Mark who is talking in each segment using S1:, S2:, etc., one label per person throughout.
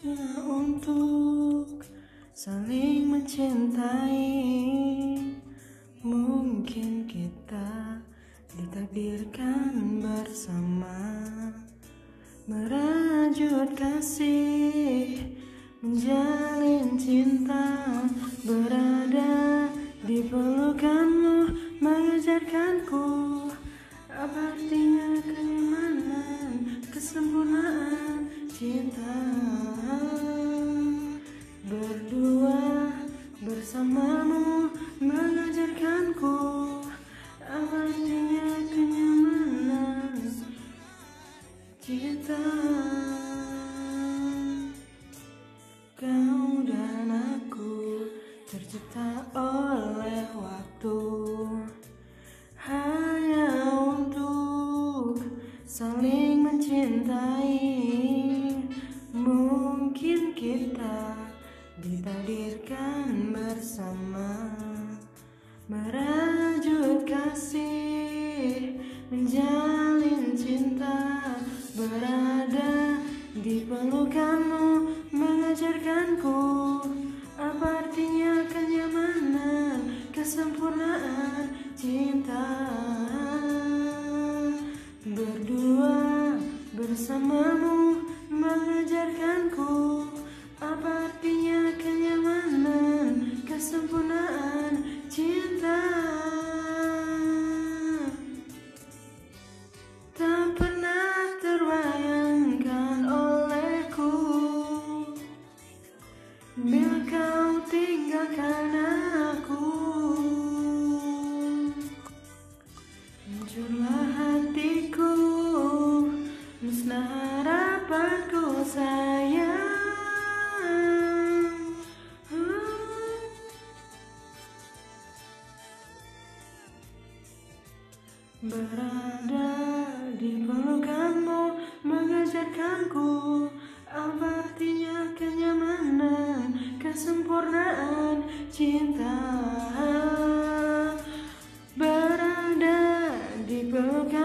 S1: Saatnya untuk saling mencintai. Mungkin kita ditakdirkan bersama Merajut kasih Menjalin cinta Berada di pelukanmu Mengajarkanku Apa artinya kenyamanan Kesempurnaan cinta. Berdua bersamamu mengajarkanku Apa artinya kenyamanan. Cinta. Kau dan aku tercipta oleh waktu. Hanya untuk saling mencintai kita ditakdirkan bersama. Merajut kasih Menjalin cinta Berada di pelukanmu Mengajarkanku Apa artinya kenyamanan Kesempurnaan cinta Kesempurnaan cinta. Tak pernah terbayangkan olehku. Bila kau tinggalkan Berada di pelukanmu Mengajarkanku Apa artinya kenyamanan Kesempurnaan cinta. Berada di pelukanmu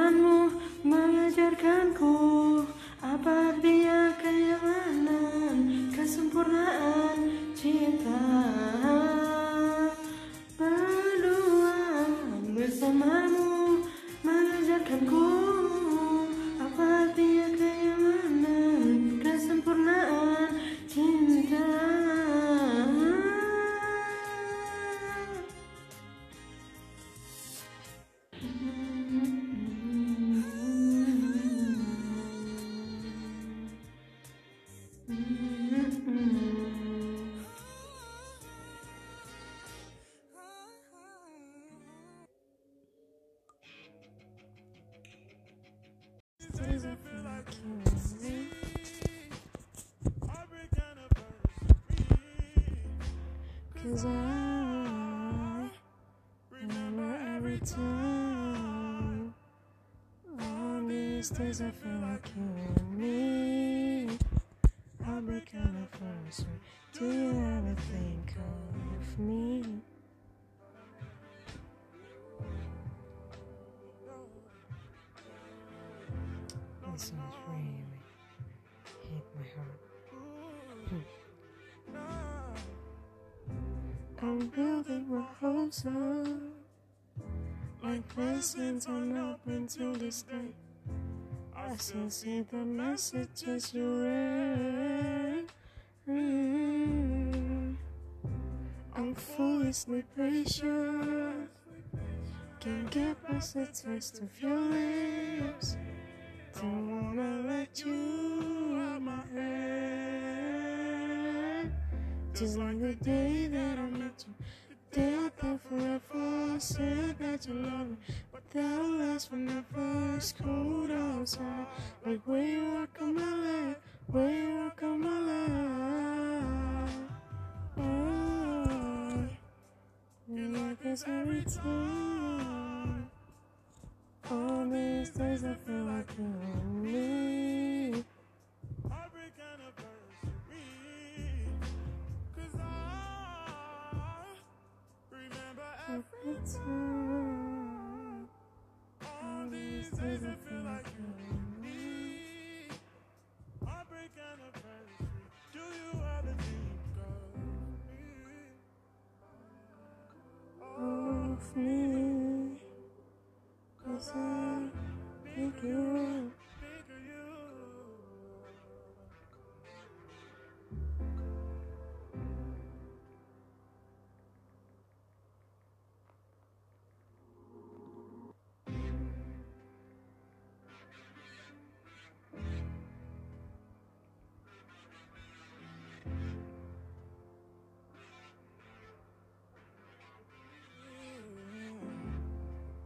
S1: Mengajarkanku Apa artinya kenyamanan Kesempurnaan cinta Cause I remember every time On these days I feel like you and me Heartbreak anniversary Do you ever think of me? Song's really hit my heart. Hmm. I'm building my hopes up Like blessings on up into the sky I still see the messages you read. I'm foolishly patient Can't get past the taste of your lips Don't wanna let you out my head. Just like the day that I met you. Dead there forever. Said that you love me But that last when I first cold outside. Like where you walk on my leg Where you walk on my leg Oh You like us every time All these days I feel like you and me
S2: Heartbreak anniversary. Cause I remember
S1: every time. All these days I feel like you me. You